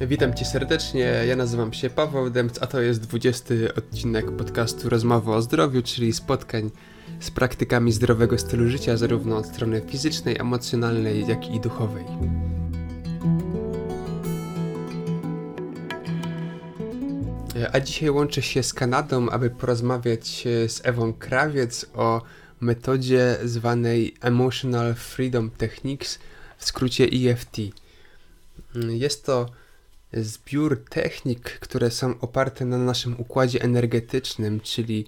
Witam Cię serdecznie, ja nazywam się Paweł Demc, a to jest 20 odcinek podcastu Rozmowy o zdrowiu, czyli spotkań z praktykami zdrowego stylu życia, zarówno od strony fizycznej, emocjonalnej, jak i duchowej. A dzisiaj łączę się z Kanadą, aby porozmawiać z Ewą Krawiec o metodzie zwanej Emotional Freedom Techniques, w skrócie EFT. Jest to zbiór technik, które są oparte na naszym układzie energetycznym, czyli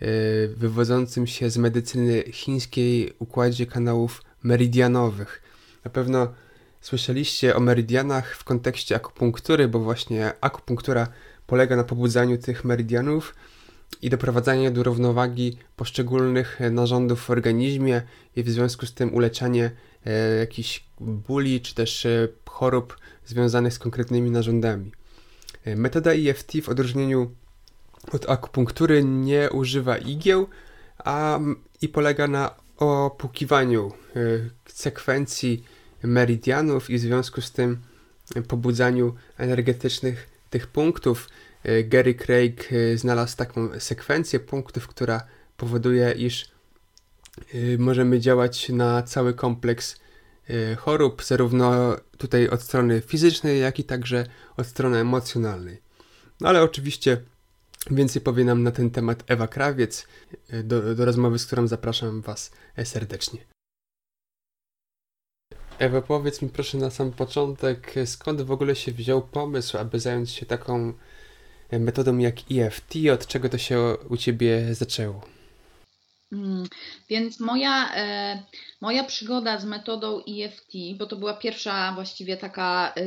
e, wywodzącym się z medycyny chińskiej układzie kanałów meridianowych. Na pewno słyszeliście o meridianach w kontekście akupunktury, bo właśnie akupunktura polega na pobudzaniu tych meridianów i doprowadzaniu do równowagi poszczególnych narządów w organizmie i w związku z tym uleczanie e, jakichś bóli czy też e, chorób związanych z konkretnymi narządami. E, metoda EFT w odróżnieniu od akupunktury nie używa igieł, a i polega na opukiwaniu sekwencji meridianów i w związku z tym pobudzaniu energetycznych tych punktów. E, Gary Craig znalazł taką sekwencję punktów, która powoduje, iż możemy działać na cały kompleks Y, chorób, zarówno tutaj od strony fizycznej, jak i także od strony emocjonalnej. No ale oczywiście więcej powie nam na ten temat Ewa Krawiec, y, do, do rozmowy, z którą zapraszam Was serdecznie. Ewa, powiedz mi proszę na sam początek, skąd w ogóle się wziął pomysł, aby zająć się taką metodą jak EFT? Od czego to się u Ciebie zaczęło? Mm, więc moja, e, moja przygoda z metodą EFT, bo to była pierwsza właściwie taka e,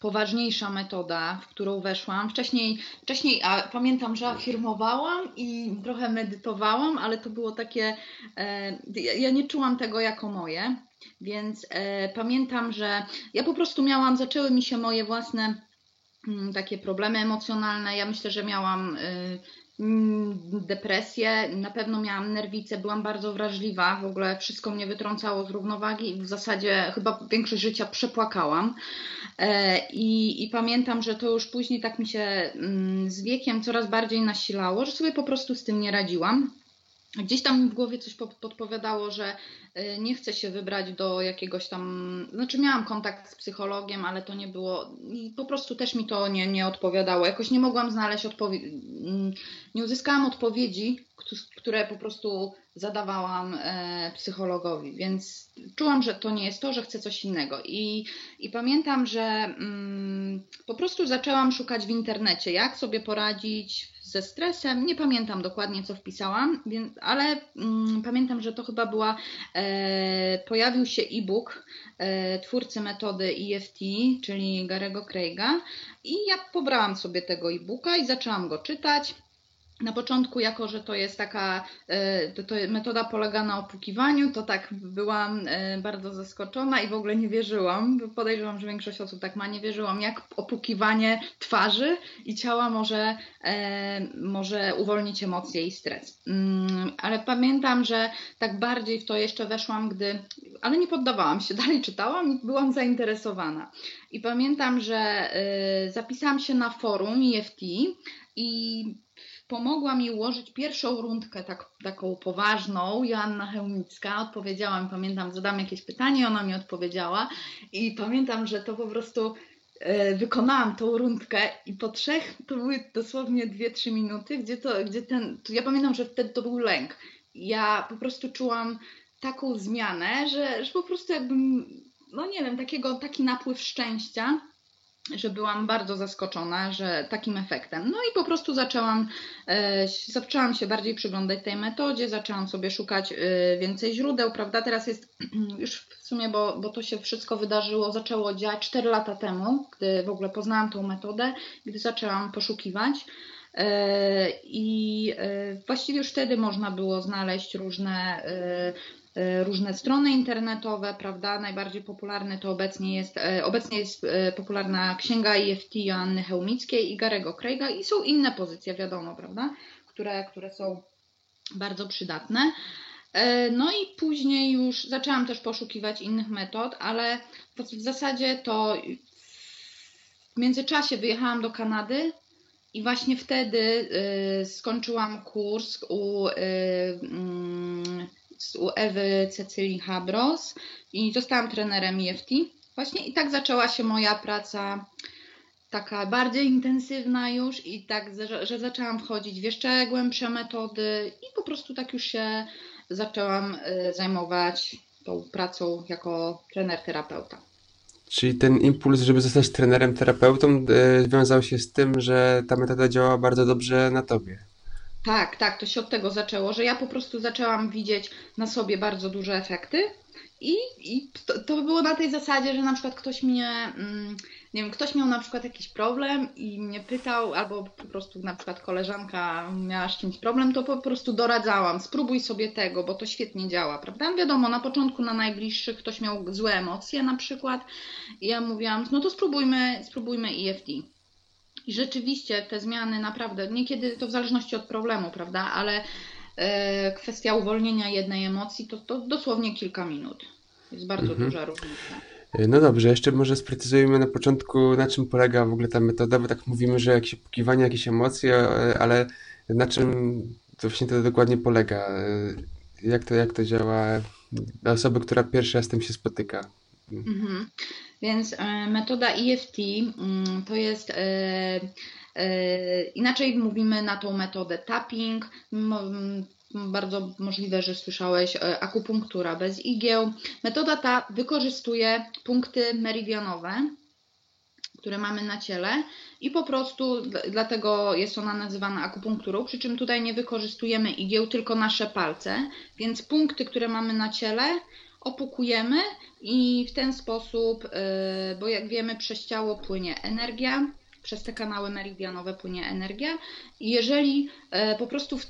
poważniejsza metoda, w którą weszłam. Wcześniej, wcześniej a pamiętam, że afirmowałam i trochę medytowałam, ale to było takie, e, ja nie czułam tego jako moje, więc pamiętam, że ja po prostu miałam, zaczęły mi się moje własne mm, takie problemy emocjonalne. Ja myślę, że miałam Mm, depresję, na pewno miałam nerwicę, byłam bardzo wrażliwa, w ogóle wszystko mnie wytrącało z równowagi i w zasadzie chyba większość życia przepłakałam. E, I, I, pamiętam, że to już później tak mi się mm, z wiekiem coraz bardziej nasilało, że sobie po prostu z tym nie radziłam. Gdzieś tam w głowie coś podpowiadało, że y, nie chcę się wybrać do jakiegoś tam. Znaczy, miałam kontakt z psychologiem, ale to nie było. I po prostu też mi to nie, nie odpowiadało. Jakoś nie mogłam znaleźć odpowiedzi. Mm, nie uzyskałam odpowiedzi, które po prostu zadawałam e, psychologowi, więc czułam, że to nie jest to, że chcę coś innego. I, i pamiętam, że mm, po prostu zaczęłam szukać w internecie, jak sobie poradzić ze stresem. Nie pamiętam dokładnie, co wpisałam, więc, ale mm, pamiętam, że to chyba była, e, pojawił się e-book e, twórcy metody EFT, czyli Garego Craiga i ja pobrałam sobie tego e-booka i zaczęłam go czytać. Na początku, jako że to jest taka, e, to, to metoda polega na opukiwaniu, to tak byłam e, bardzo zaskoczona i w ogóle nie wierzyłam. Podejrzewam, że większość osób tak ma, nie wierzyłam, jak opukiwanie twarzy i ciała może, e, może uwolnić emocje i stres. Mm, ale pamiętam, że tak bardziej w to jeszcze weszłam, gdy, ale nie poddawałam się, dalej czytałam i byłam zainteresowana. I pamiętam, że zapisałam się na forum EFT i pomogła mi ułożyć pierwszą rundkę tak, taką poważną. Joanna Chełmicka odpowiedziała pamiętam, zadam jakieś pytanie, ona mi odpowiedziała i pamiętam, że to po prostu e, wykonałam tą rundkę i po trzech, to były dosłownie 2-3 minuty, gdzie to, gdzie ten, to ja pamiętam, że wtedy to był lęk. Ja po prostu czułam taką zmianę, że, że po prostu jakbym, no nie wiem, takiego, taki napływ szczęścia, że byłam bardzo zaskoczona, że takim efektem. No i po prostu zaczęłam, e, zaczęłam się bardziej przyglądać tej metodzie, zaczęłam sobie szukać e, więcej źródeł, prawda? Teraz jest już w sumie, bo, bo to się wszystko wydarzyło, zaczęło działać 4 lata temu, gdy w ogóle poznałam tą metodę, gdy zaczęłam poszukiwać. E, I właściwie już wtedy można było znaleźć różne różne strony internetowe, prawda? Najbardziej popularne to obecnie jest, e, obecnie jest e, popularna księga EFT Joanny Chełmickiej i Garego Craiga i są inne pozycje, wiadomo, prawda? Które, które są bardzo przydatne. No i później już zaczęłam też poszukiwać innych metod, ale w zasadzie to w międzyczasie wyjechałam do Kanady i właśnie wtedy y, skończyłam kurs u, y, mm, u Ewy Cecylii Habros i zostałam trenerem EFT. Właśnie i tak zaczęła się moja praca taka bardziej intensywna już i tak, że, że zaczęłam wchodzić w jeszcze głębsze metody i po prostu tak już się zaczęłam y, zajmować tą pracą jako trener terapeuta. Czyli ten impuls, żeby zostać trenerem terapeutą, y, wiązał się z tym, że ta metoda działa bardzo dobrze na tobie. Tak, tak, to się od tego zaczęło, że ja po prostu zaczęłam widzieć na sobie bardzo duże efekty i, i to, to, było na tej zasadzie, że na przykład ktoś mnie, mm, nie wiem, ktoś miał na przykład jakiś problem i mnie pytał, albo po prostu na przykład koleżanka miała z czymś problem, to po prostu doradzałam, spróbuj sobie tego, bo to świetnie działa, prawda? Wiadomo, na początku na najbliższych ktoś miał złe emocje na przykład i ja mówiłam, no to spróbujmy, spróbujmy EFT. I rzeczywiście te zmiany naprawdę, niekiedy to w zależności od problemu, prawda, ale E, kwestia uwolnienia jednej emocji to, to dosłownie kilka minut. Jest bardzo mhm. duża różnica. E, no dobrze, jeszcze może sprecyzujmy na początku, na czym polega w ogóle ta metoda, bo tak mówimy, że jakieś poszukiwanie jakieś emocje, e, ale na czym to właśnie to dokładnie polega? Jak to, jak to działa dla osoby, która pierwszy raz z tym się spotyka? Mhm. Więc metoda EFT mm, to jest E, inaczej mówimy na tą metodę tapping. Bardzo możliwe, że słyszałeś e, akupunktura bez igieł. Metoda ta wykorzystuje punkty meridianowe, które mamy na ciele i po prostu dlatego jest ona nazywana akupunkturą, przy czym tutaj nie wykorzystujemy igieł, tylko nasze palce, więc punkty, które mamy na ciele opukujemy i w ten sposób, e, bo jak wiemy przez ciało płynie energia, przez te kanały meridianowe płynie energia. I jeżeli e, po prostu w,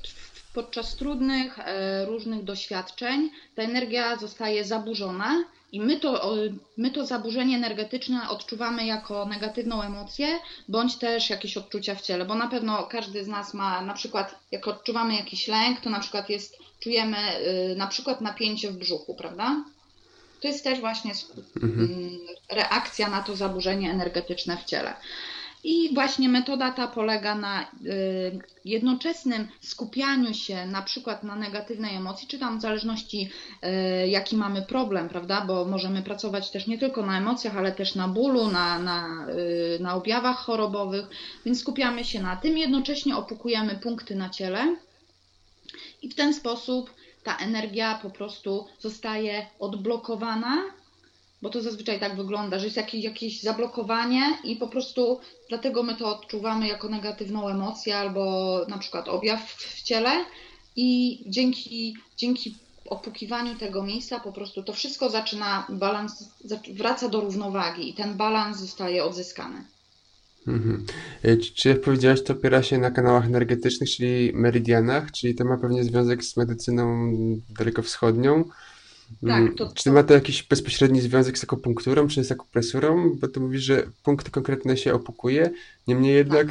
podczas trudnych, e, różnych doświadczeń ta energia zostaje zaburzona i my to, my to zaburzenie energetyczne odczuwamy jako negatywną emocję, bądź też jakieś odczucia w ciele, bo na pewno każdy z nas ma, na przykład jak odczuwamy jakiś lęk, to na przykład jest, czujemy y, na przykład napięcie w brzuchu, prawda? To jest też właśnie mhm. Mm, reakcja na to zaburzenie energetyczne w ciele. I właśnie metoda ta polega na y, jednoczesnym skupianiu się na przykład na negatywnej emocji, czy tam w zależności y, jaki mamy problem, prawda, bo możemy pracować też nie tylko na emocjach, ale też na bólu, na, na, na objawach chorobowych, więc skupiamy się na tym, jednocześnie opukujemy punkty na ciele i w ten sposób ta energia po prostu zostaje odblokowana bo to zazwyczaj tak wygląda, że jest jakieś, jakieś zablokowanie i po prostu dlatego my to odczuwamy jako negatywną emocję albo na przykład objaw w ciele i dzięki, dzięki opukiwaniu tego miejsca po prostu to wszystko zaczyna balans, wraca do równowagi i ten balans zostaje odzyskany. Mhm. E, czy jak powiedziałaś, to opiera się na kanałach energetycznych, czyli meridianach, czyli to ma pewnie związek z medycyną dalekowschodnią. Tak, mm, to, Czy ma to jakiś bezpośredni związek z akupunkturą, czy z akupresurą? Bo to mówisz, że punkt konkretny się opukuje, niemniej jednak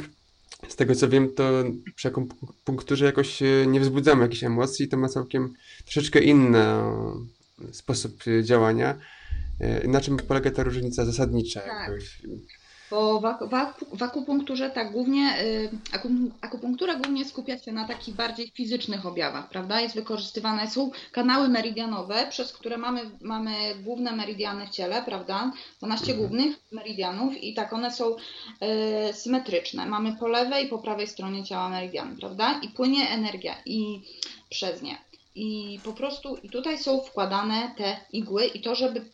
tak. z tego co wiem, to przy akupunkturze jakoś nie wzbudzamy jakichś emocji, to ma całkiem troszeczkę inny sposób działania. E, na czym polega ta różnica zasadnicza? Tak. Bo w, w, w akupunkturze tak głównie, y, akupunktura głównie skupia się na takich bardziej fizycznych objawach, prawda? Jest wykorzystywane, są kanały meridianowe, przez które mamy, mamy główne meridiany w ciele, prawda? 12 mhm. głównych meridianów i tak one są y, symetryczne. Mamy po lewej i po prawej stronie ciała meridiany, prawda? I płynie energia i przez nie. I po prostu i tutaj są wkładane te igły i to, żeby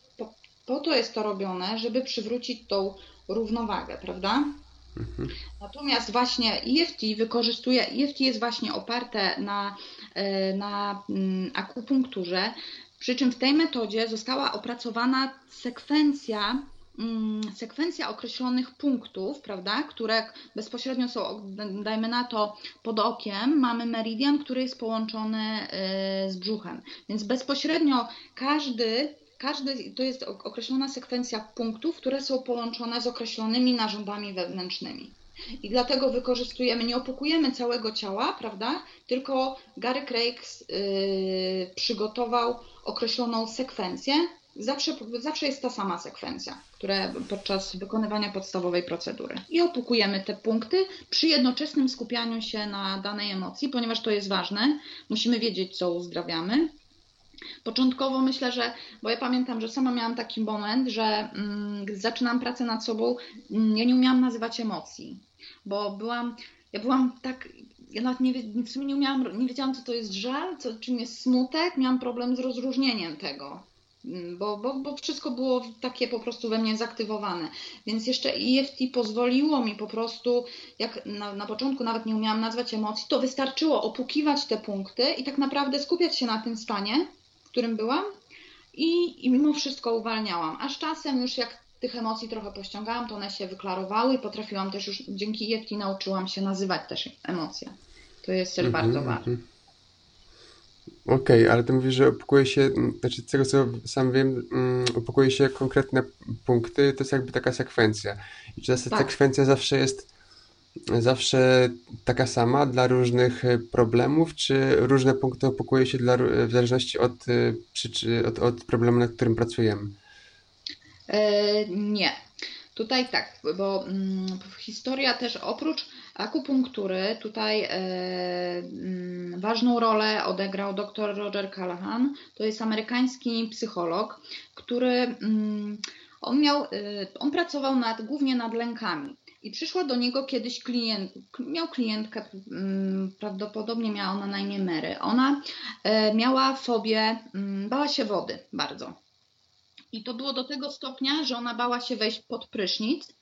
po, to jest to robione, żeby przywrócić tą równowagę, prawda? Mhm. Natomiast właśnie EFT wykorzystuje, EFT jest właśnie oparte na, e, na mm, akupunkturze, przy czym w tej metodzie została opracowana sekwencja mm, sekwencja określonych punktów, prawda, które bezpośrednio są, dajmy na to, pod okiem, mamy meridian, który jest połączony e, z brzuchem. Więc bezpośrednio każdy każdy, to jest określona sekwencja punktów, które są połączone z określonymi narządami wewnętrznymi. I dlatego wykorzystujemy, nie opukujemy całego ciała, prawda? Tylko Gary Craig yy, przygotował określoną sekwencję. Zawsze, zawsze jest ta sama sekwencja, która podczas wykonywania podstawowej procedury. I opukujemy te punkty przy jednoczesnym skupianiu się na danej emocji, ponieważ to jest ważne. Musimy wiedzieć, co uzdrawiamy. Początkowo myślę, że, bo ja pamiętam, że sama miałam taki moment, że mm, gdy zaczynam pracę nad sobą, mm, ja nie umiałam nazywać emocji, bo byłam, ja byłam tak, ja nawet nie, w sumie nie umiałam, nie wiedziałam, co to jest żal, co, czym jest smutek, miałam problem z rozróżnieniem tego. Mm, bo, bo, bo wszystko było takie po prostu we mnie zaktywowane. Więc jeszcze EFT pozwoliło mi po prostu, jak na, na początku nawet nie umiałam nazwać emocji, to wystarczyło opukiwać te punkty i tak naprawdę skupiać się na tym stanie, którym byłam i, i mimo wszystko uwalniałam. Aż czasem już jak tych emocji trochę pościągałam, to one się wyklarowały i potrafiłam też już dzięki EFT nauczyłam się nazywać też emocje. To jest też mm -hmm, bardzo mm -hmm. ważne. Okej, okay, ale to mówisz, że opukuje się, znaczy z tego co sam wiem, um, opukuje się konkretne punkty, to jest jakby taka sekwencja. I czy ta tak. sekwencja zawsze jest zawsze taka sama dla różnych e, problemów, czy różne punkty opukuje się dla, w zależności od, e, od, od problemu, nad którym pracujemy? E, nie. Tutaj tak, bo mm, historia też oprócz akupunktury, tutaj e, mm, ważną rolę odegrał dr Roger Callahan. To jest amerykański psycholog, który mm, on miał, e, on pracował nad, głównie nad lękami. I przyszła do niego kiedyś klient, miał klientkę, mm, prawdopodobnie miała ona na imię Mary. Ona e, miała fobię, mm, bała się wody bardzo. I to było do tego stopnia, że ona bała się wejść pod prysznic,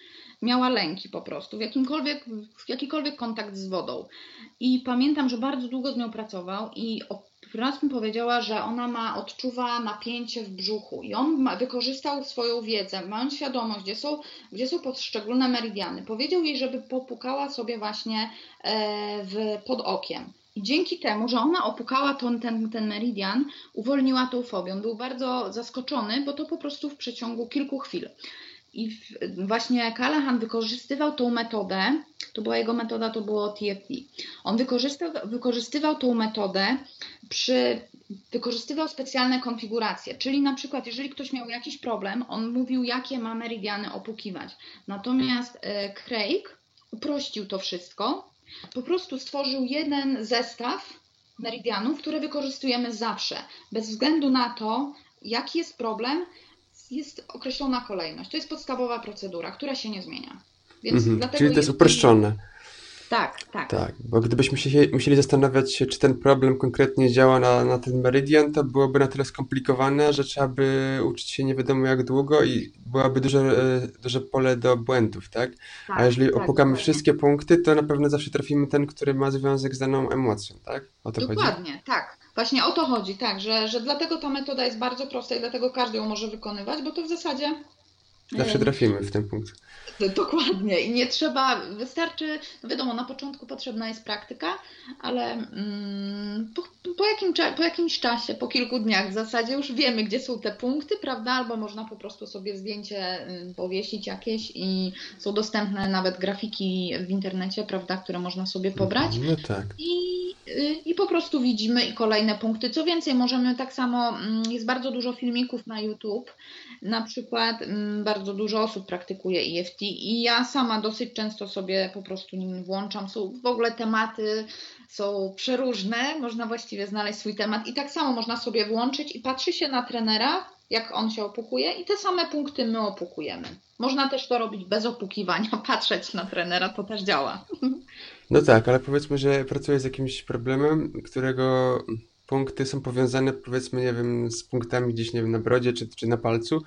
miała lęki po prostu, w jakimkolwiek, w jakikolwiek kontakt z wodą. I pamiętam, że bardzo długo z nią pracował i raz mi powiedziała, że ona ma, odczuwa napięcie w brzuchu i on ma, wykorzystał swoją wiedzę, mając świadomość, gdzie są, gdzie są poszczególne meridiany. Powiedział jej, żeby popukała sobie właśnie e, w, pod okiem. I dzięki temu, że ona opukała ten, ten, ten meridian, uwolniła tą fobię. On był bardzo zaskoczony, bo to po prostu w przeciągu kilku chwil. I właśnie Callahan wykorzystywał tą metodę, to była jego metoda, to było TFT. On wykorzystał, wykorzystywał tą metodę przy, wykorzystywał specjalne konfiguracje, czyli na przykład jeżeli ktoś miał jakiś problem, on mówił jakie ma meridiany opukiwać. Natomiast e, Craig uprościł to wszystko, po prostu stworzył jeden zestaw meridianów, które wykorzystujemy zawsze, bez względu na to, jaki jest problem, jest określona kolejność. To jest podstawowa procedura, która się nie zmienia. Więc mhm, czyli to jest uproszczone. Tak, tak. Tak, bo gdybyśmy się musieli zastanawiać się, czy ten problem konkretnie działa na, na ten meridian, to byłoby na tyle skomplikowane, że trzeba by uczyć się nie wiadomo jak długo i byłaby duże, e, duże pole do błędów, tak? tak A jeżeli tak, opukamy tak. wszystkie punkty, to na pewno zawsze trafimy ten, który ma związek z daną emocją, tak? O to Dokładnie, chodzi? tak. Właśnie o to chodzi, tak, że, że dlatego ta metoda jest bardzo prosta i dlatego każdy ją może wykonywać, bo to w zasadzie Zawsze trafimy w ten punkt. Dokładnie i nie trzeba, wystarczy, no wiadomo, na początku potrzebna jest praktyka, ale mm, po, po, jakim, po jakimś czasie, po kilku dniach w zasadzie już wiemy, gdzie są te punkty, prawda? Albo można po prostu sobie zdjęcie powiesić jakieś i są dostępne nawet grafiki w internecie, prawda, które można sobie pobrać. No tak. I, I po prostu widzimy i kolejne punkty. Co więcej, możemy tak samo, mm, jest bardzo dużo filmików na YouTube, na przykład mm, bardzo dużo osób praktykuje EFT i ja sama dosyć często sobie po prostu nim włączam. Są w ogóle tematy, są przeróżne, można właściwie znaleźć swój temat i tak samo można sobie włączyć i patrzy się na trenera, jak on się opukuje i te same punkty my opukujemy. Można też to robić bez opukiwania, patrzeć na trenera, to też działa. No tak, ale powiedzmy, że pracujesz z jakimś problemem, którego punkty są powiązane, powiedzmy, nie wiem, z punktami gdzieś, nie wiem, na brodzie czy, czy na palcu,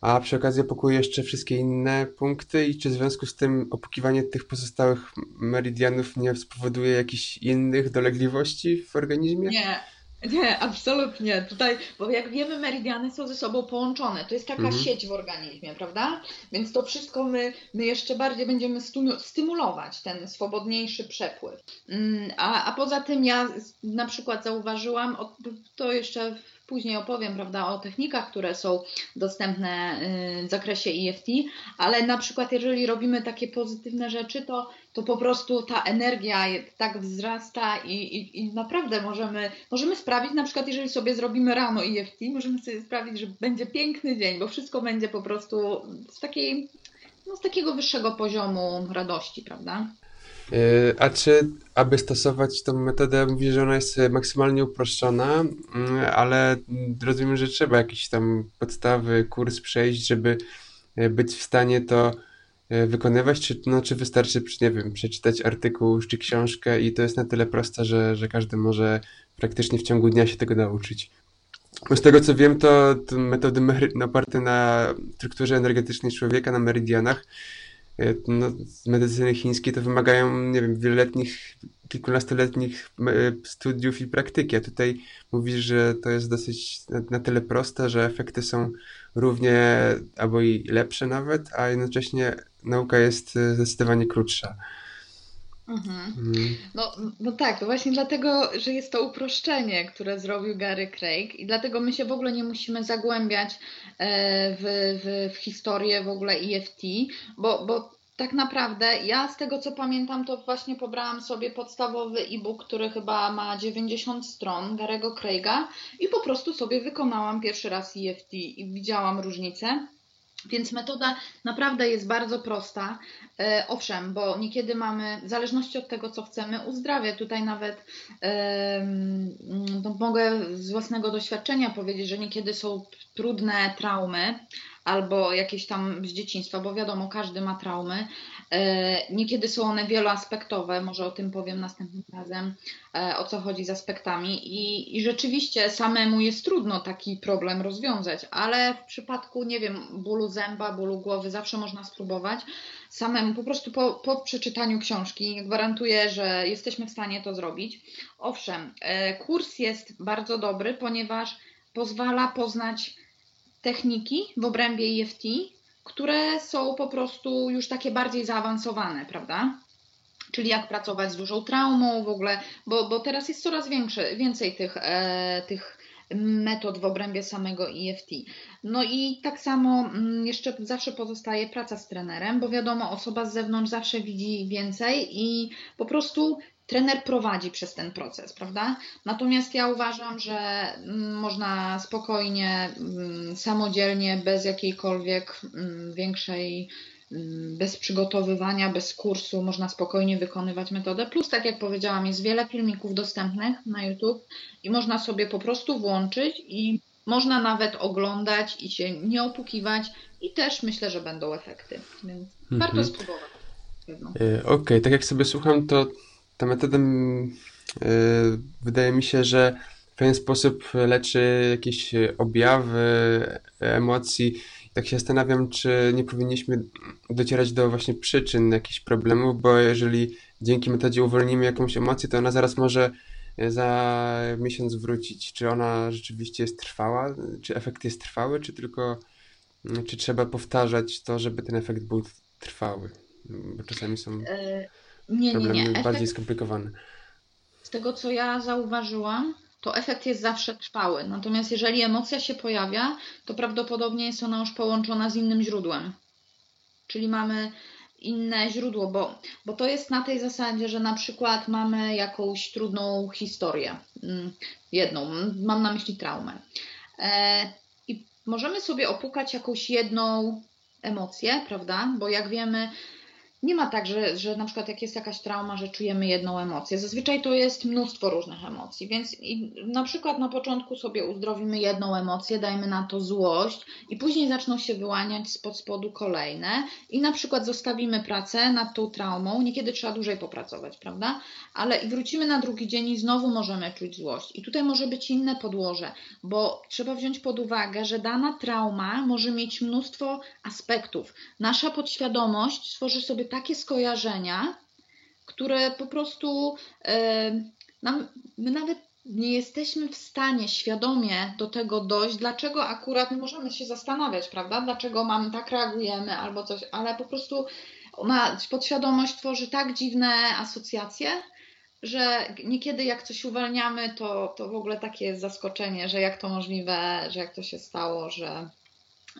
a przy okazji opukuje jeszcze wszystkie inne punkty i czy w związku z tym opukiwanie tych pozostałych meridianów nie spowoduje jakichś innych dolegliwości w organizmie? Nie, nie, absolutnie. Tutaj, bo jak wiemy, meridiany są ze sobą połączone. To jest taka mhm. sieć w organizmie, prawda? Więc to wszystko my, my jeszcze bardziej będziemy stymulować ten swobodniejszy przepływ. Mm, a, a poza tym ja na przykład zauważyłam, to jeszcze później opowiem, prawda, o technikach, które są dostępne y, w zakresie EFT, ale na przykład jeżeli robimy takie pozytywne rzeczy, to, to po prostu ta energia tak wzrasta i, i, i naprawdę możemy, możemy sprawić, na przykład jeżeli sobie zrobimy rano EFT, możemy sobie sprawić, że będzie piękny dzień, bo wszystko będzie po prostu z takiej no, z takiego wyższego poziomu radości, prawda? E, a czy, aby stosować tą metodę, mówisz, że ona jest maksymalnie uproszczona, mm, ale rozumiem, że trzeba jakiś tam podstawy, kurs przejść, żeby e, być w stanie to wykonywać, czy, no, czy wystarczy, nie wiem, przeczytać artykuł czy książkę i to jest na tyle proste, że, że każdy może praktycznie w ciągu dnia się tego nauczyć. Z tego co wiem, to, to metody oparte na strukturze energetycznej człowieka, na meridianach, e, no, medycyny chińskiej to wymagają, nie wiem, wieloletnich, kilkunastoletnich e, studiów i praktyki. A tutaj mówisz, że to jest dosyć na, na tyle proste, że efekty są równie albo i lepsze nawet, a jednocześnie nauka jest e, zdecydowanie krótsza. Mhm. Mhm. No, no tak, to właśnie dlatego, że jest to uproszczenie, które zrobił Gary Craig i dlatego my się w ogóle nie musimy zagłębiać e, w, w, w historię w ogóle EFT, bo, bo tak naprawdę ja z tego co pamiętam, to właśnie pobrałam sobie podstawowy e-book, który chyba ma 90 stron Garego Craiga i po prostu sobie wykonałam pierwszy raz EFT i widziałam różnicę. Więc metoda naprawdę jest bardzo prosta. E, owszem, bo niekiedy mamy, w zależności od tego, co chcemy, uzdrawia. Tutaj nawet e, mogę z własnego doświadczenia powiedzieć, że niekiedy są trudne traumy, albo jakieś tam z dzieciństwa, bo wiadomo, każdy ma traumy. E, niekiedy są one wieloaspektowe, może o tym powiem następnym razem, e, o co chodzi z aspektami. I, I rzeczywiście samemu jest trudno taki problem rozwiązać, ale w przypadku, nie wiem, bólu zęba, bólu głowy, zawsze można spróbować samemu, po prostu po, po przeczytaniu książki. Gwarantuję, że jesteśmy w stanie to zrobić. Owszem, e, kurs jest bardzo dobry, ponieważ pozwala poznać techniki w obrębie EFT, które są po prostu już takie bardziej zaawansowane, prawda? Czyli jak pracować z dużą traumą w ogóle, bo, bo teraz jest coraz większe, więcej tych, e, tych metod w obrębie samego EFT. No i tak samo mm, jeszcze zawsze pozostaje praca z trenerem, bo wiadomo, osoba z zewnątrz zawsze widzi więcej i po prostu trener prowadzi przez ten proces, prawda? Natomiast ja uważam, że mm, można spokojnie, mm, samodzielnie, bez jakiejkolwiek większej, bez przygotowywania, bez kursu, można spokojnie wykonywać metodę. Plus, tak jak powiedziałam, jest wiele filmików dostępnych na YouTube i można sobie po prostu włączyć i można nawet oglądać i się nie opukiwać i też myślę, że będą efekty, więc mhm. warto spróbować. E, okej, okay, tak jak sobie słucham, to ta metoda yy, wydaje mi się, że w pewien sposób leczy jakieś objawy emocji. Tak się zastanawiam, czy nie powinniśmy docierać do właśnie przyczyn jakichś problemów, bo jeżeli dzięki metodzie uwolnimy jakąś emocję, to ona zaraz może za miesiąc wrócić. Czy ona rzeczywiście jest trwała, czy efekt jest trwały, czy tylko czy trzeba powtarzać to, żeby ten efekt był trwały? Bo czasami są. E, nie, nie, nie. Efekt, bardziej skomplikowane. Z tego, co ja zauważyłam, to efekt jest zawsze trwały. Natomiast jeżeli emocja się pojawia, to prawdopodobnie jest ona już połączona z innym źródłem. Czyli mamy inne źródło, bo, bo to jest na tej zasadzie, że na przykład mamy jakąś trudną historię. Mm, jedną, mam na myśli traumę. E, I możemy sobie opukać jakąś jedną emocję, prawda? Bo jak wiemy, nie ma tak, że, że na przykład jak jest jakaś trauma, że czujemy jedną emocję. Zazwyczaj to jest mnóstwo różnych emocji, więc na przykład na początku sobie uzdrowimy jedną emocję, dajmy na to złość i później zaczną się wyłaniać spod spodu kolejne i na przykład zostawimy pracę nad tą traumą, niekiedy trzeba dłużej popracować, prawda? Ale i wrócimy na drugi dzień i znowu możemy czuć złość. I tutaj może być inne podłoże, bo trzeba wziąć pod uwagę, że dana trauma może mieć mnóstwo aspektów. Nasza podświadomość stworzy sobie takie skojarzenia, które po prostu nam, my nawet nie jesteśmy w stanie świadomie do tego dojść, dlaczego akurat my możemy się zastanawiać, prawda? Dlaczego mamy tak reagujemy albo coś, ale po prostu ona, podświadomość tworzy tak dziwne asocjacje, że niekiedy jak coś uwalniamy, to, to w ogóle takie jest zaskoczenie, że jak to możliwe, że jak to się stało, że,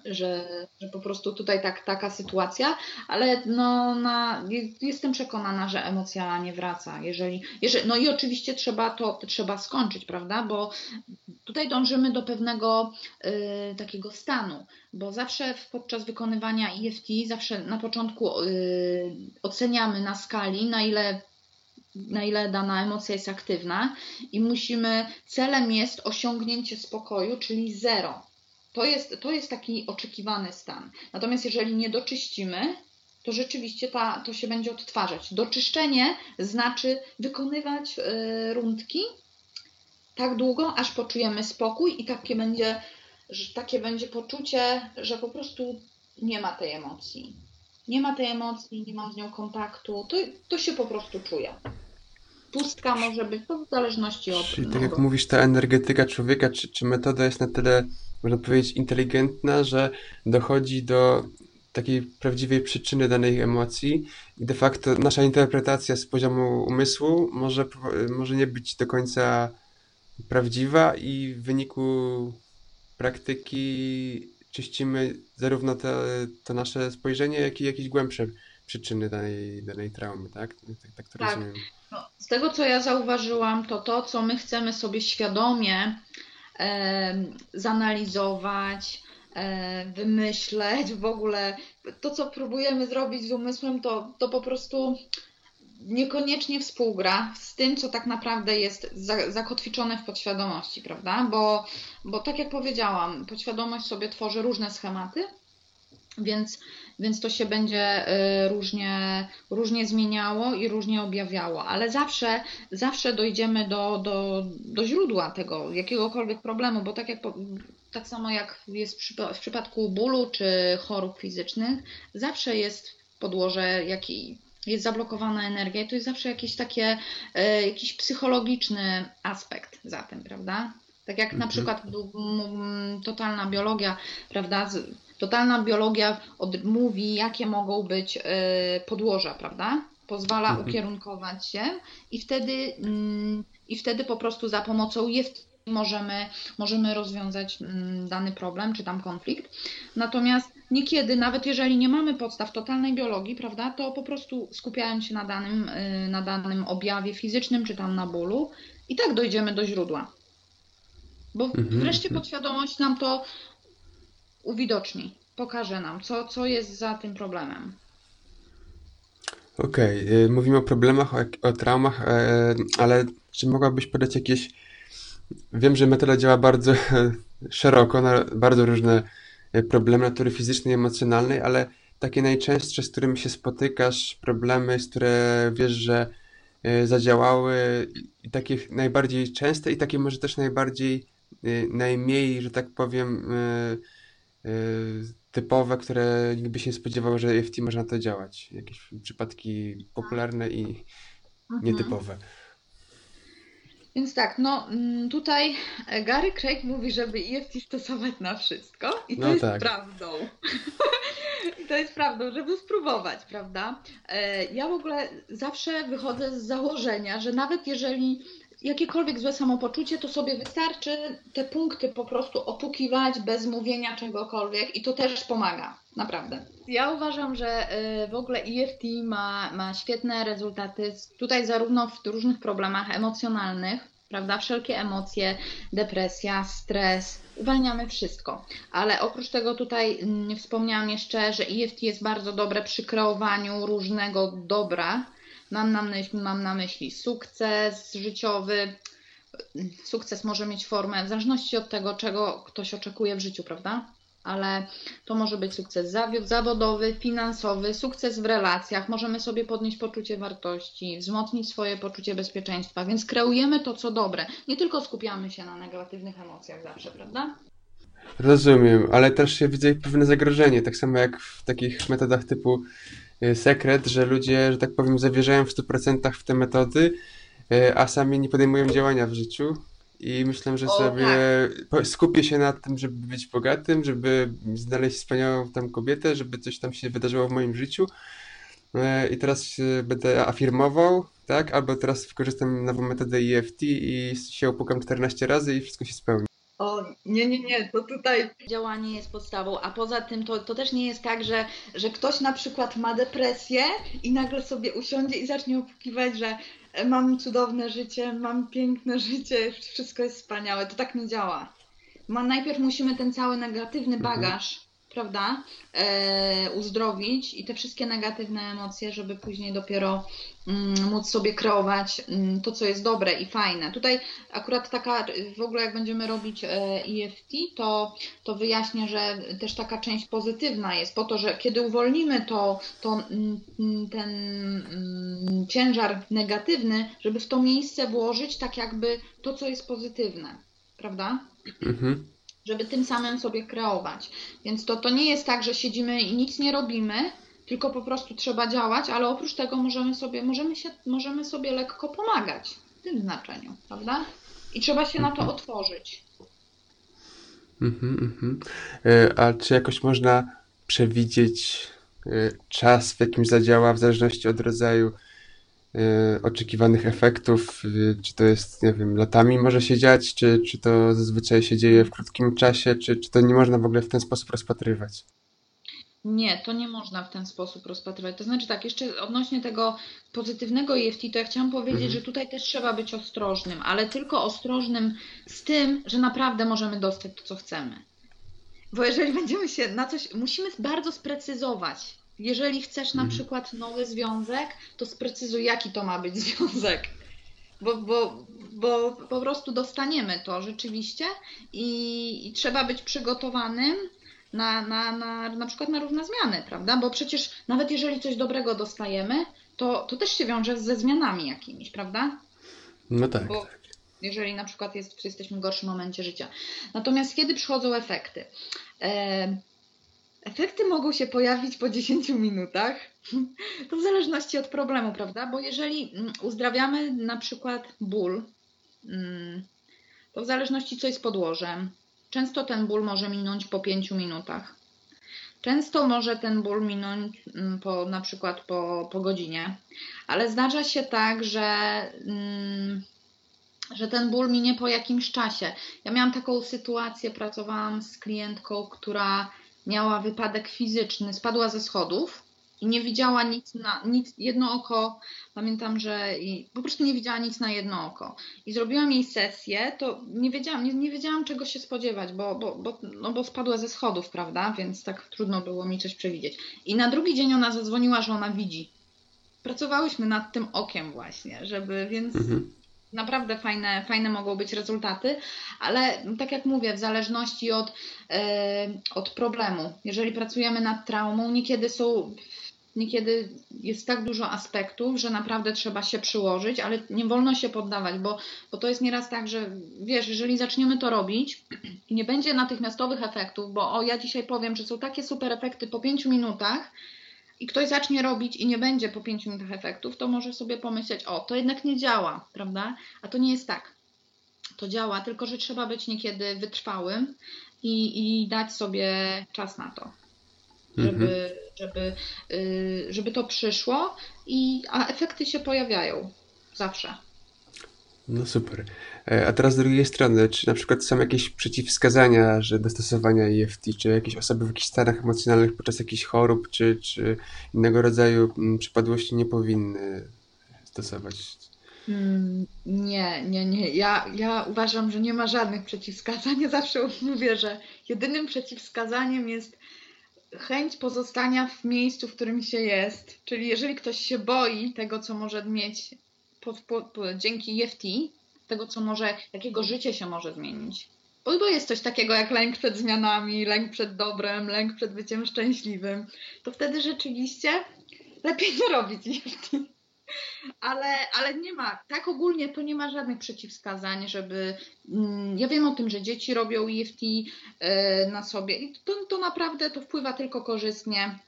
że, że po prostu tutaj tak, taka sytuacja, ale no, na, jestem przekonana, że emocja nie wraca. Jeżeli, jeżeli, no i oczywiście trzeba to trzeba skończyć, prawda? Bo tutaj dążymy do pewnego y, takiego stanu, bo zawsze podczas wykonywania EFT, zawsze na początku y, oceniamy na skali, na ile na ile dana emocja jest aktywna i musimy, celem jest osiągnięcie spokoju, czyli zero. To jest, to jest taki oczekiwany stan. Natomiast jeżeli nie doczyścimy, to rzeczywiście ta, to się będzie odtwarzać. Doczyszczenie znaczy wykonywać y, rundki tak długo, aż poczujemy spokój i takie będzie, takie będzie poczucie, że po prostu nie ma tej emocji. Nie ma tej emocji, nie mam z nią kontaktu. To, to się po prostu czuje pustka może być, to w zależności od... Czyli tak jak mówisz, ta energetyka człowieka, czy, czy metoda jest na tyle, można powiedzieć, inteligentna, że dochodzi do takiej prawdziwej przyczyny danej emocji i de facto nasza interpretacja z poziomu umysłu może, może nie być do końca prawdziwa i w wyniku praktyki czyścimy zarówno to, to nasze spojrzenie, jak i jakieś głębsze przyczyny danej, danej traumy, tak? Tak, tak to tak. rozumiem. No, z tego, co ja zauważyłam, to to, co my chcemy sobie świadomie zanalizować, wymyśleć, w ogóle to, co próbujemy zrobić z umysłem, to, to po prostu niekoniecznie współgra z tym, co tak naprawdę jest zakotwiczone w podświadomości, prawda? Bo, bo tak jak powiedziałam, podświadomość sobie tworzy różne schematy, więc więc to się będzie y, różnie, różnie zmieniało i różnie objawiało, ale zawsze, zawsze dojdziemy do, do, do źródła tego, jakiegokolwiek problemu, bo tak, jak, tak samo jak jest w przypadku bólu czy chorób fizycznych, zawsze jest podłoże jakiej jest zablokowana energia i to jest zawsze jakiś takie, y, jakiś psychologiczny aspekt za tym, prawda? Tak jak na mhm. przykład totalna biologia, prawda? Totalna biologia mówi, jakie mogą być y, podłoża, prawda? Pozwala mhm. ukierunkować się i wtedy, mm, i wtedy po prostu za pomocą jest możemy, możemy rozwiązać mm, dany problem czy tam konflikt. Natomiast niekiedy, nawet jeżeli nie mamy podstaw totalnej biologii, prawda, to po prostu skupiając się na danym, y, na danym objawie fizycznym czy tam na bólu, i tak dojdziemy do źródła. Bo mhm, wreszcie mhm. podświadomość nam to uwidoczni, pokaże nam, co, co jest za tym problemem. Okej, okay. mówimy o problemach, o, o traumach, e, ale czy mogłabyś podać jakieś. Wiem, że metoda działa bardzo szeroko na bardzo różne e, problemy natury fizycznej i emocjonalnej, ale takie najczęstsze, z którymi się spotykasz, problemy, z które wiesz, że e, zadziałały, i takie najbardziej częste, i takie może też najbardziej, najmniej, że tak powiem, typowe, które nikt by się nie spodziewał, że EFT można to działać. Jakieś przypadki popularne i mhm. nietypowe. Więc tak, no mm, tutaj Gary Craig mówi, żeby EFT stosować na wszystko i to no jest tak. prawdą. I to jest prawdą, żeby spróbować, prawda? E, ja w ogóle zawsze wychodzę z założenia, że nawet jeżeli jakiekolwiek złe samopoczucie, to sobie wystarczy te punkty po prostu opukiwać bez mówienia czegokolwiek i to też pomaga, naprawdę. Ja uważam, że y, w ogóle EFT ma, ma świetne rezultaty tutaj zarówno w różnych problemach emocjonalnych, prawda? Wszelkie emocje, depresja, stres, uwalniamy wszystko. Ale oprócz tego tutaj mm, wspomniałam jeszcze, że EFT jest bardzo dobre przy kreowaniu różnego dobra, Mam na, myśli, mam na myśli sukces życiowy. Sukces może mieć formę w zależności od tego, czego ktoś oczekuje w życiu, prawda? Ale to może być sukces zawodowy, finansowy, sukces w relacjach. Możemy sobie podnieść poczucie wartości, wzmocnić swoje poczucie bezpieczeństwa, więc kreujemy to, co dobre. Nie tylko skupiamy się na negatywnych emocjach zawsze, prawda? Rozumiem, ale też się widzę pewne zagrożenie, tak samo jak w takich metodach typu sekret, że ludzie, że tak powiem, zawierzają w 100% w te metody, y, a sami nie podejmują działania w życiu. I myślę, że o, sobie tak. skupię się na tym, żeby być bogatym, żeby znaleźć wspaniałą tam kobietę, żeby coś tam się wydarzyło w moim życiu. Y, I teraz będę afirmował tak? Albo teraz wykorzystam nową metodę EFT i się opukam 14 razy i wszystko się spełni. O, nie, nie, nie, to tutaj działanie jest podstawą, a poza tym to, to też nie jest tak, że, że ktoś na przykład ma depresję i nagle sobie usiądzie i zacznie opukiwać, że e, mam cudowne życie, mam piękne życie, wszystko jest wspaniałe. To tak nie działa. Ma, najpierw musimy ten cały negatywny Mhm. bagaż, prawda, e, uzdrowić i te wszystkie negatywne emocje, żeby później dopiero mm, móc sobie kreować mm, to, co jest dobre i fajne. Tutaj akurat taka, w ogóle jak będziemy robić e, EFT, to, to wyjaśnię, że też taka część pozytywna jest po to, że kiedy uwolnimy to, to mm, mm, ten mm, ciężar negatywny, żeby w to miejsce włożyć tak jakby to, co jest pozytywne, prawda? Mhm. Żeby tym samym sobie kreować. Więc to, to nie jest tak, że siedzimy i nic nie robimy, tylko po prostu trzeba działać, ale oprócz tego możemy sobie, możemy się, możemy sobie lekko pomagać w tym znaczeniu, prawda? I trzeba się na to otworzyć. Mhm, mhm. E, A czy jakoś można przewidzieć e, czas, w jakim zadziała, w zależności od rodzaju oczekiwanych efektów? E, Czy to jest, nie wiem, latami może się dziać, czy, czy to zazwyczaj się dzieje w krótkim czasie, czy, czy to nie można w ogóle w ten sposób rozpatrywać? Nie, to nie można w ten sposób rozpatrywać. To znaczy tak, jeszcze odnośnie tego pozytywnego EFT, to ja chciałam powiedzieć, Mhm. że tutaj też trzeba być ostrożnym, ale tylko ostrożnym z tym, że naprawdę możemy dostać to, co chcemy. Bo jeżeli będziemy się na coś, musimy bardzo sprecyzować. Jeżeli chcesz na Mhm. przykład nowy związek, to sprecyzuj, jaki to ma być związek. Bo, bo, bo po prostu dostaniemy to rzeczywiście i, i trzeba być przygotowanym na, na, na, na przykład na różne zmiany, prawda? Bo przecież nawet jeżeli coś dobrego dostajemy, to, to też się wiąże ze zmianami jakimiś, prawda? No tak, Bo tak. jeżeli na przykład jest, jesteśmy w gorszym momencie życia. Natomiast kiedy przychodzą efekty? E, efekty mogą się pojawić po 10 minutach. To w zależności od problemu, prawda? Bo jeżeli mm, uzdrawiamy na przykład ból, mm, to w zależności co jest podłożem, często ten ból może minąć po 5 minutach. Często może ten ból minąć mm, po, na przykład po, po godzinie, ale zdarza się tak, że że ten ból minie po jakimś czasie. Ja miałam taką sytuację, pracowałam z klientką, która miała wypadek fizyczny, spadła ze schodów i nie widziała nic na nic, jedno oko. Pamiętam, że i, po prostu nie widziała nic na jedno oko. I zrobiłam jej sesję, to nie wiedziałam, nie, nie wiedziałam czego się spodziewać, bo, bo, bo, no bo spadła ze schodów, prawda? Więc tak trudno było mi coś przewidzieć. I na drugi dzień ona zadzwoniła, że ona widzi. Pracowałyśmy nad tym okiem właśnie, żeby, więc Mhm. Naprawdę fajne, fajne mogą być rezultaty, ale tak jak mówię, w zależności od, e, od problemu. Jeżeli pracujemy nad traumą, niekiedy są. Niekiedy jest tak dużo aspektów, że naprawdę trzeba się przyłożyć, ale nie wolno się poddawać, bo, bo to jest nieraz tak, że wiesz, jeżeli zaczniemy to robić i nie będzie natychmiastowych efektów, bo o, ja dzisiaj powiem, że są takie super efekty po 5 minutach, i ktoś zacznie robić i nie będzie po 5 minutach efektów, to może sobie pomyśleć, o, to jednak nie działa, prawda? A to nie jest tak. To działa, tylko że trzeba być niekiedy wytrwałym i, i dać sobie czas na to, Mhm. żeby, żeby, yy, żeby to przyszło, i, a efekty się pojawiają zawsze. No super. E, A teraz z drugiej strony, czy na przykład są jakieś przeciwwskazania, że do stosowania EFT, czy jakieś osoby w jakichś stanach emocjonalnych podczas jakichś chorób, czy, czy innego rodzaju mm, przypadłości nie powinny stosować? Mm, Nie, nie, nie. Ja, ja uważam, że nie ma żadnych przeciwwskazań. Ja zawsze mówię, że jedynym przeciwwskazaniem jest chęć pozostania w miejscu, w którym się jest. Czyli jeżeli ktoś się boi tego, co może mieć dzięki EFT, tego, co może, jakiego życie się może zmienić. Bo, jest coś takiego jak lęk przed zmianami, lęk przed dobrem, lęk przed byciem szczęśliwym, to wtedy rzeczywiście lepiej nie robić EFT. Ale, ale nie ma, tak ogólnie to nie ma żadnych przeciwwskazań, żeby. mm, Ja wiem o tym, że dzieci robią EFT e, na sobie i to, to naprawdę to wpływa tylko korzystnie.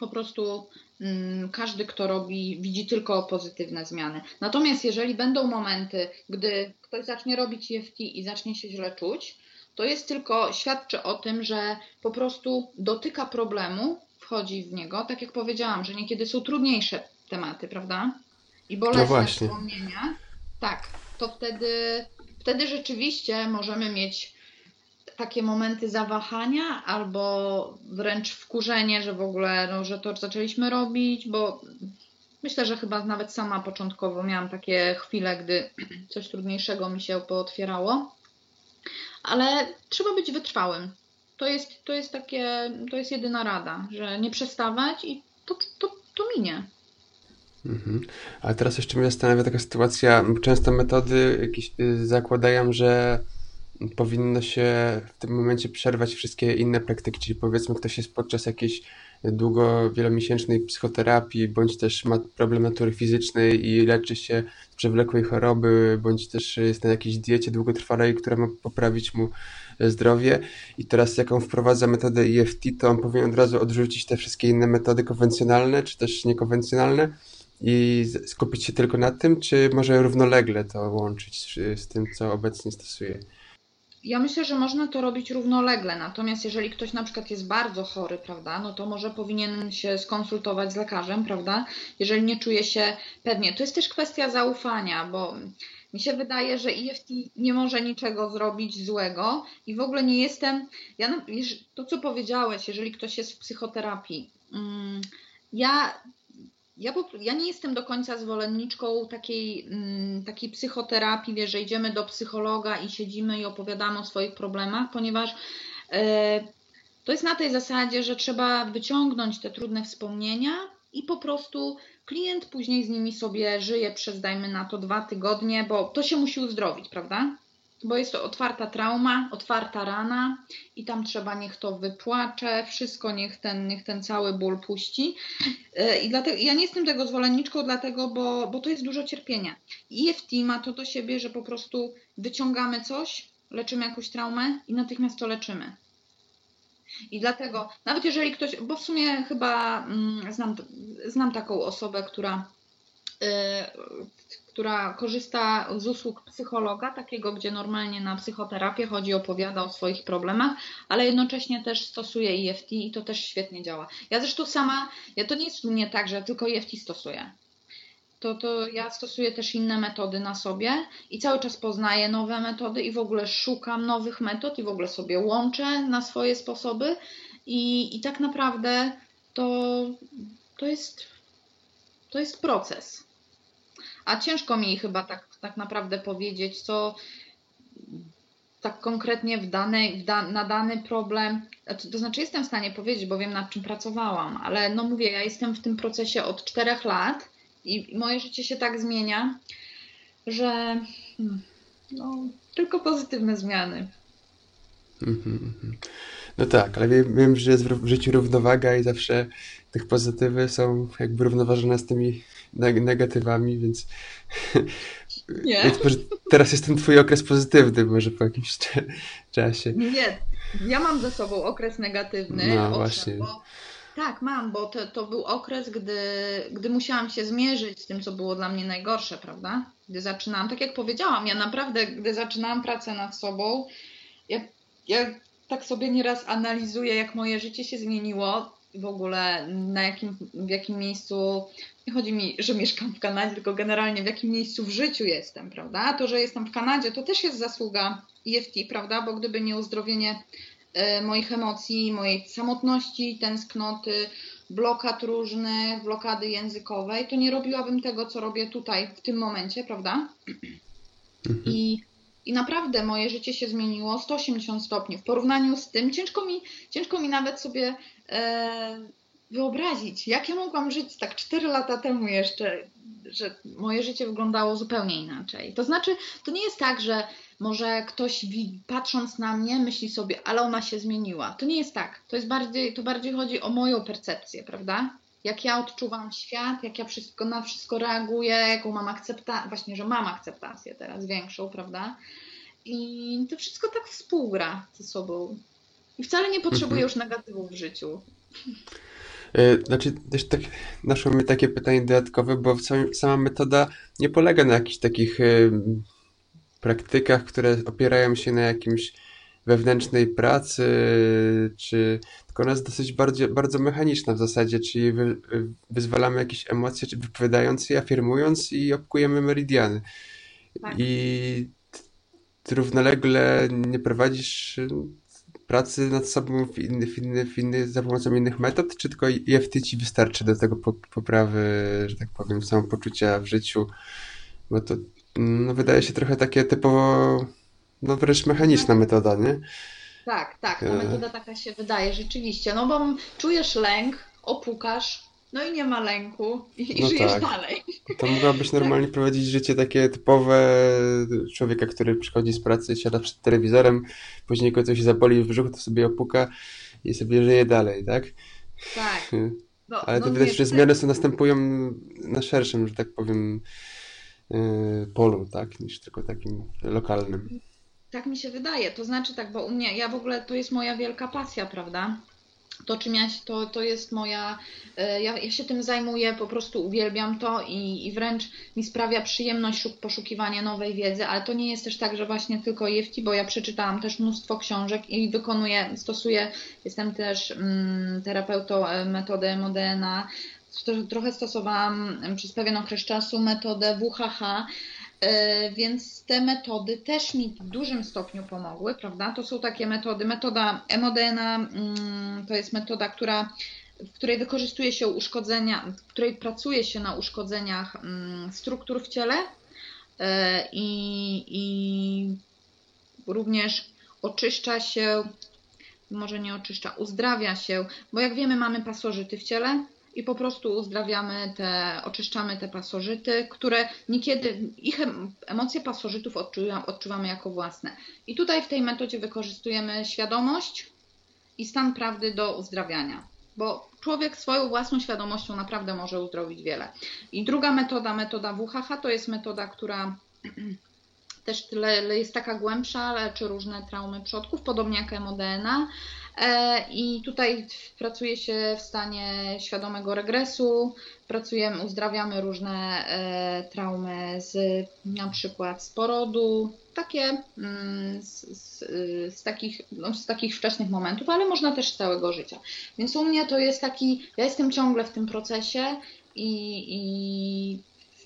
Po prostu mm, każdy, kto robi, widzi tylko pozytywne zmiany. Natomiast jeżeli będą momenty, gdy ktoś zacznie robić EFT i zacznie się źle czuć, to jest tylko, świadczy o tym, że po prostu dotyka problemu, wchodzi w niego, tak jak powiedziałam, że niekiedy są trudniejsze tematy, prawda? I i bolesne no wspomnienia, tak, to wtedy, wtedy rzeczywiście możemy mieć takie momenty zawahania albo wręcz wkurzenie, że w ogóle, no, że to zaczęliśmy robić, bo myślę, że chyba nawet sama początkowo miałam takie chwile, gdy coś trudniejszego mi się pootwierało, ale trzeba być wytrwałym. To jest, to jest takie, to jest jedyna rada, że nie przestawać i to, to, to minie. Mhm. A teraz jeszcze mnie zastanawia taka sytuacja, często metody jakieś y, zakładają, że powinno się w tym momencie przerwać wszystkie inne praktyki, czyli powiedzmy ktoś jest podczas jakiejś długo, wielomiesięcznej psychoterapii, bądź też ma problem natury fizycznej i leczy się z przewlekłej choroby, bądź też jest na jakiejś diecie długotrwałej, która ma poprawić mu zdrowie i teraz jak on wprowadza metodę EFT, to on powinien od razu odrzucić te wszystkie inne metody konwencjonalne, czy też niekonwencjonalne i skupić się tylko na tym, czy może równolegle to łączyć z tym, co obecnie stosuje? Ja myślę, że można to robić równolegle, natomiast jeżeli ktoś na przykład jest bardzo chory, prawda, no to może powinien się skonsultować z lekarzem, prawda, jeżeli nie czuje się pewnie. To jest też kwestia zaufania, bo mi się wydaje, że EFT nie może niczego zrobić złego i w ogóle nie jestem. Ja, to, co powiedziałeś, jeżeli ktoś jest w psychoterapii, mm, ja ja, ja nie jestem do końca zwolenniczką takiej, mm, takiej psychoterapii, wiesz, że idziemy do psychologa i siedzimy i opowiadamy o swoich problemach, ponieważ e, to jest na tej zasadzie, że trzeba wyciągnąć te trudne wspomnienia i po prostu klient później z nimi sobie żyje przez, dajmy na to, dwa tygodnie, bo to się musi uzdrowić, prawda? Bo jest to otwarta trauma, otwarta rana i tam trzeba niech to wypłacze, wszystko niech ten, niech ten cały ból puści. E, I dlatego ja nie jestem tego zwolenniczką, dlatego, bo, bo to jest dużo cierpienia. EFT ma to do siebie, że po prostu wyciągamy coś, leczymy jakąś traumę i natychmiast to leczymy. I dlatego, nawet jeżeli ktoś, bo w sumie chyba mm, znam, znam taką osobę, która y, która korzysta z usług psychologa, takiego, gdzie normalnie na psychoterapię chodzi, opowiada o swoich problemach, ale jednocześnie też stosuje EFT i to też świetnie działa. Ja zresztą sama, ja to nie jest mnie tak, że tylko EFT stosuję. To, to ja stosuję też inne metody na sobie i cały czas poznaję nowe metody i w ogóle szukam nowych metod i w ogóle sobie łączę na swoje sposoby i, i tak naprawdę to, to, jest, to jest proces a ciężko mi chyba tak, tak naprawdę powiedzieć, co tak konkretnie w danej, w da, na dany problem, znaczy, to znaczy jestem w stanie powiedzieć, bo wiem nad czym pracowałam, ale no mówię, ja jestem w tym procesie od czterech lat i moje życie się tak zmienia, że hmm, no, tylko pozytywne zmiany. Mhm, mhm. No tak, ale wiem, wiem, że jest w życiu równowaga i zawsze tych pozytywy są jakby równoważone z tymi negatywami, więc, Nie. więc może teraz jest ten twój okres pozytywny, może po jakimś czasie. Nie, ja mam ze sobą okres negatywny. No właśnie. Bo, tak, mam, bo to, to był okres, gdy, gdy musiałam się zmierzyć z tym, co było dla mnie najgorsze, prawda? Gdy zaczynałam, tak jak powiedziałam, ja naprawdę, gdy zaczynałam pracę nad sobą, ja, ja tak sobie nieraz analizuję, jak moje życie się zmieniło, w ogóle na jakim, w jakim miejscu, nie chodzi mi, że mieszkam w Kanadzie, tylko generalnie w jakim miejscu w życiu jestem, prawda? A to, że jestem w Kanadzie, to też jest zasługa EFT, prawda? Bo gdyby nie uzdrowienie e, moich emocji, mojej samotności, tęsknoty, blokad różnych, blokady językowej, to nie robiłabym tego, co robię tutaj w tym momencie, prawda? Mhm. I i naprawdę moje życie się zmieniło 180 stopni. W porównaniu z tym ciężko mi, ciężko mi nawet sobie e, wyobrazić, jak ja mogłam żyć tak 4 lata temu jeszcze, że moje życie wyglądało zupełnie inaczej. To znaczy, to nie jest tak, że może ktoś patrząc na mnie myśli sobie, ale ona się zmieniła. To nie jest tak. To jest bardziej, to bardziej chodzi o moją percepcję, prawda? Jak ja odczuwam świat, jak ja wszystko na wszystko reaguję, jaką mam akceptację, właśnie, że mam akceptację teraz większą, prawda? I to wszystko tak współgra ze sobą. I wcale nie potrzebuję mhm. już negatywów w życiu. E, znaczy, też tak naszło mi takie pytanie dodatkowe, bo sama metoda nie polega na jakichś takich y, praktykach, które opierają się na jakimś wewnętrznej pracy, czy tylko ona jest dosyć bardzo, bardzo mechaniczna w zasadzie, czyli wy, wyzwalamy jakieś emocje, czy wypowiadając je, afirmując i opkujemy meridiany. Tak. I równolegle nie prowadzisz pracy nad sobą w inny, w inny, w inny, za pomocą innych metod, czy tylko EFT ci wystarczy do tego poprawy, że tak powiem, samopoczucia w życiu? Bo to no, wydaje się trochę takie typowo, no wręcz mechaniczna metoda, nie? Tak, tak, ta metoda taka się wydaje rzeczywiście, no bo czujesz lęk, opukasz, no i nie ma lęku i, no żyjesz tak. dalej. To mogłabyś normalnie tak. prowadzić życie takie typowe człowieka, który przychodzi z pracy, siada przed telewizorem, później go coś zaboli w brzuchu, to sobie opuka i sobie żyje dalej, tak? Tak. No, Ale to no widać, że zmiany są następują na szerszym, że tak powiem, yy, polu, tak, niż tylko takim lokalnym. Tak mi się wydaje. To znaczy tak, bo u mnie, ja w ogóle, to jest moja wielka pasja, prawda? to czym ja, to, to jest moja, e, ja, ja się tym zajmuję, po prostu uwielbiam to i, i wręcz mi sprawia przyjemność poszukiwania nowej wiedzy, ale to nie jest też tak, że właśnie tylko EFT, bo ja przeczytałam też mnóstwo książek i wykonuję, stosuję, jestem też mm, terapeutą e, metody MODNA, trochę stosowałam przez pewien okres czasu metodę WHH, więc te metody też mi w dużym stopniu pomogły, prawda? To są takie metody. Metoda Emodena mm, to jest metoda, która, w której wykorzystuje się uszkodzenia, w której pracuje się na uszkodzeniach mm, struktur w ciele e, i, i również oczyszcza się, może nie oczyszcza, uzdrawia się, bo jak wiemy, mamy pasożyty w ciele, i po prostu uzdrawiamy te, oczyszczamy te pasożyty, które niekiedy, ich emocje pasożytów odczuwamy jako własne. I tutaj w tej metodzie wykorzystujemy świadomość i stan prawdy do uzdrawiania, bo człowiek swoją własną świadomością naprawdę może uzdrowić wiele. I druga metoda, metoda WHH, to jest metoda, która też jest taka głębsza, leczy różne traumy przodków, podobnie jak MODNA. E, I tutaj pracuje się w stanie świadomego regresu, pracujemy, uzdrawiamy różne e, traumy z na przykład z porodu, takie mm, z, z, z, takich, no, z takich wczesnych momentów, ale można też z całego życia. Więc u mnie to jest taki, ja jestem ciągle w tym procesie i, i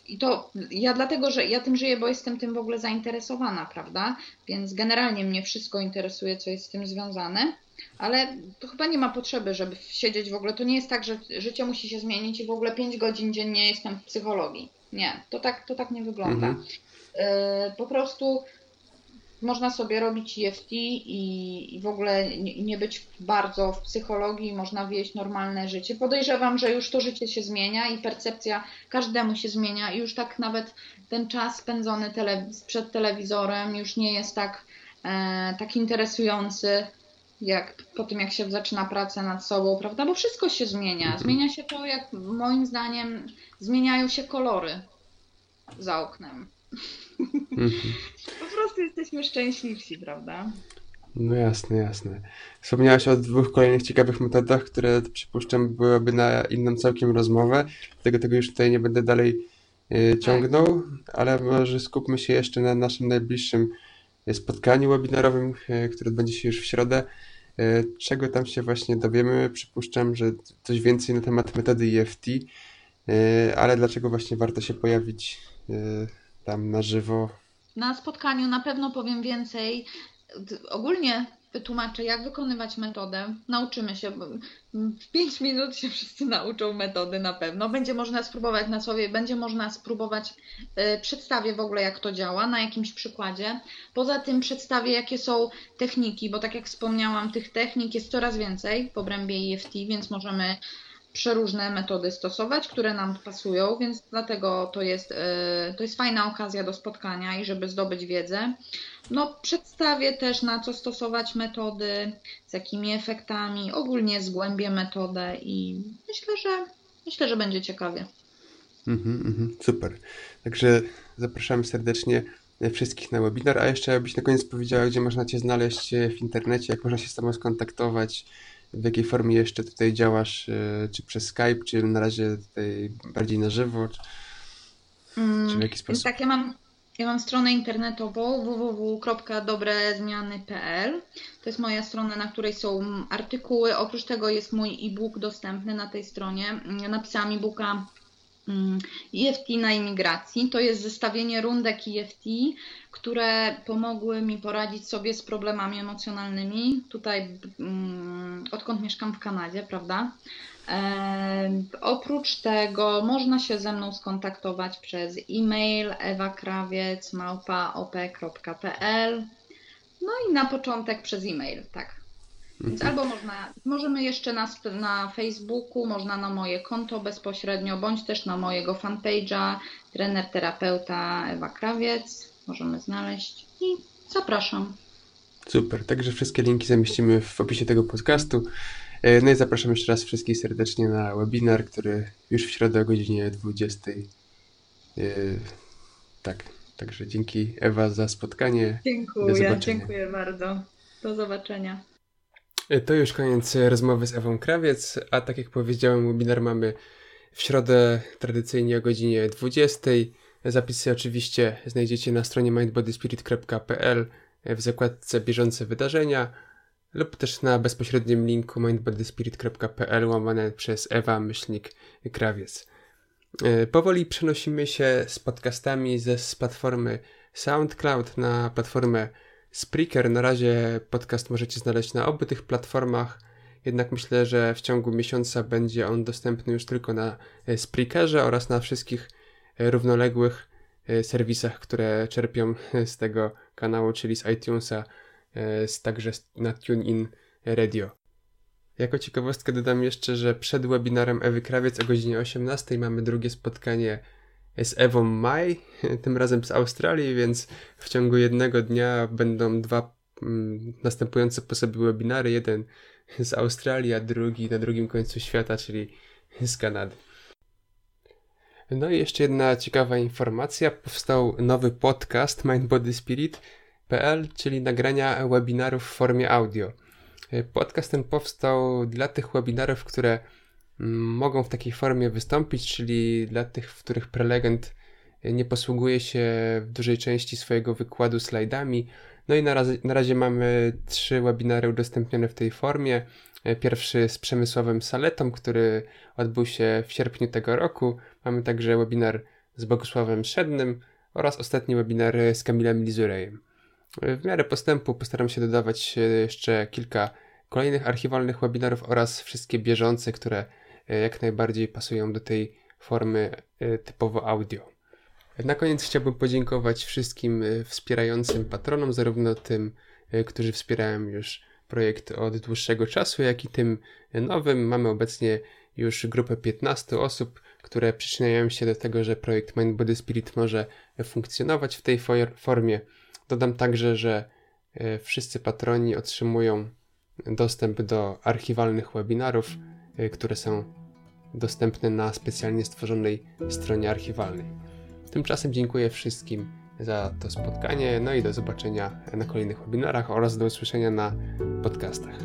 i to ja dlatego, że ja tym żyję, bo jestem tym w ogóle zainteresowana, prawda? Więc generalnie mnie wszystko interesuje, co jest z tym związane. Ale to chyba nie ma potrzeby, żeby siedzieć w ogóle. To nie jest tak, że życie musi się zmienić i w ogóle 5 godzin dziennie jestem w psychologii. Nie, to tak, to tak nie wygląda. Mhm. Y, po prostu można sobie robić EFT i, i w ogóle nie, nie, być bardzo w psychologii, można wieść normalne życie. Podejrzewam, że już to życie się zmienia i percepcja każdemu się zmienia i już tak nawet ten czas spędzony przed telewizorem już nie jest tak, e, tak interesujący jak po tym, jak się zaczyna praca nad sobą, prawda? Bo wszystko się zmienia. Mhm. Zmienia się to, jak moim zdaniem zmieniają się kolory za oknem. Mhm. po prostu jesteśmy szczęśliwsi, prawda? No jasne, jasne. Wspomniałaś o dwóch kolejnych ciekawych metodach, które przypuszczam byłyby na inną całkiem rozmowę, dlatego tego już tutaj nie będę dalej y, ciągnął, ale może skupmy się jeszcze na naszym najbliższym spotkaniu webinarowym, y, które odbędzie się już w środę. E, czego tam się właśnie dowiemy? Przypuszczam, że coś więcej na temat metody EFT, e, ale dlaczego właśnie warto się pojawić e, tam na żywo? Na spotkaniu na pewno powiem więcej. Ogólnie wytłumaczę, jak wykonywać metodę. Nauczymy się. W 5 minut się wszyscy nauczą metody na pewno. Będzie można spróbować na sobie, będzie można spróbować, yy, przedstawię w ogóle, jak to działa, na jakimś przykładzie. Poza tym przedstawię, jakie są techniki, bo tak jak wspomniałam, tych technik jest coraz więcej w obrębie EFT, więc możemy przeróżne metody stosować, które nam pasują, więc dlatego to jest, yy, to jest fajna okazja do spotkania i żeby zdobyć wiedzę. No, przedstawię też na co stosować metody, z jakimi efektami, ogólnie zgłębię metodę i myślę, że myślę, że będzie ciekawie. Mhm, mhm, super. Także zapraszamy serdecznie wszystkich na webinar, a jeszcze abyś na koniec powiedziała, gdzie można Cię znaleźć w internecie, jak można się z Tobą skontaktować, w jakiej formie jeszcze tutaj działasz, e, czy przez Skype, czy na razie tutaj bardziej na żywo, czy, czy w jaki sposób? Tak, ja mam Ja mam stronę internetową www.dobrezmiany.pl. To jest moja strona, na której są artykuły. Oprócz tego jest mój e-book dostępny na tej stronie. Ja napisałam e-booka EFT na imigracji. To jest zestawienie rundek EFT, które pomogły mi poradzić sobie z problemami emocjonalnymi. Tutaj, odkąd mieszkam w Kanadzie, prawda? oprócz tego można się ze mną skontaktować przez e-mail ewakrawiec.op.pl No i na początek przez e-mail, tak. Więc albo można, możemy jeszcze na, na Facebooku, można na moje konto bezpośrednio, bądź też na mojego fanpage'a trener terapeuta Ewa Krawiec. Możemy znaleźć i zapraszam. Super, także wszystkie linki zamieścimy w opisie tego podcastu. E, no i zapraszam jeszcze raz wszystkich serdecznie na webinar, który już w środę o godzinie 20. E, tak, także dzięki Ewa za spotkanie. Dziękuję, dziękuję bardzo. Do zobaczenia. E, to już koniec rozmowy z Ewą Krawiec, a tak jak powiedziałem, webinar mamy w środę tradycyjnie o godzinie 20. Zapisy oczywiście znajdziecie na stronie mindbodyspirit.pl w zakładce bieżące wydarzenia lub też na bezpośrednim linku mindbodyspirit.pl łamane przez Ewa myślnik krawiec. E, powoli przenosimy się z podcastami ze z platformy SoundCloud na platformę Spreaker. Na razie podcast możecie znaleźć na obu tych platformach, jednak myślę, że w ciągu miesiąca będzie on dostępny już tylko na e, Spreakerze oraz na wszystkich e, równoległych serwisach, które czerpią z tego kanału, czyli z iTunesa, także na TuneIn Radio. Jako ciekawostkę dodam jeszcze, że przed webinarem Ewy Krawiec o godzinie 18 mamy drugie spotkanie z Ewą Maj, tym razem z Australii, więc w ciągu jednego dnia będą dwa mm, następujące po sobie webinary. Jeden z Australii, a drugi na drugim końcu świata, czyli z Kanady. No i jeszcze jedna ciekawa informacja. Powstał nowy podcast Mind Body Spirit, PL, czyli nagrania webinarów w formie audio. Podcast ten powstał dla tych webinarów, które mogą w takiej formie wystąpić, czyli dla tych, w których prelegent nie posługuje się w dużej części swojego wykładu slajdami. No i na razie, na razie mamy trzy webinary udostępnione w tej formie. E, pierwszy z Przemysławem Saletą, który odbył się w sierpniu tego roku. Mamy także webinar z Bogusławem Szednym oraz ostatni webinar z Kamilem Lizurejem. W miarę postępu postaram się dodawać jeszcze kilka kolejnych archiwalnych webinarów oraz wszystkie bieżące, które e, jak najbardziej pasują do tej formy e, typowo audio. Na koniec chciałbym podziękować wszystkim e, wspierającym patronom, zarówno tym, którzy wspierają już projekt od dłuższego czasu, jak i tym nowym. Mamy obecnie już grupę 15 osób, które przyczyniają się do tego, że projekt Mind Body Spirit może funkcjonować w tej formie. Dodam także, że e, wszyscy patroni otrzymują dostęp do archiwalnych webinarów, e, które są dostępne na specjalnie stworzonej stronie archiwalnej. Tymczasem dziękuję wszystkim za to spotkanie, no i do zobaczenia na kolejnych webinarach oraz do usłyszenia na podcastach.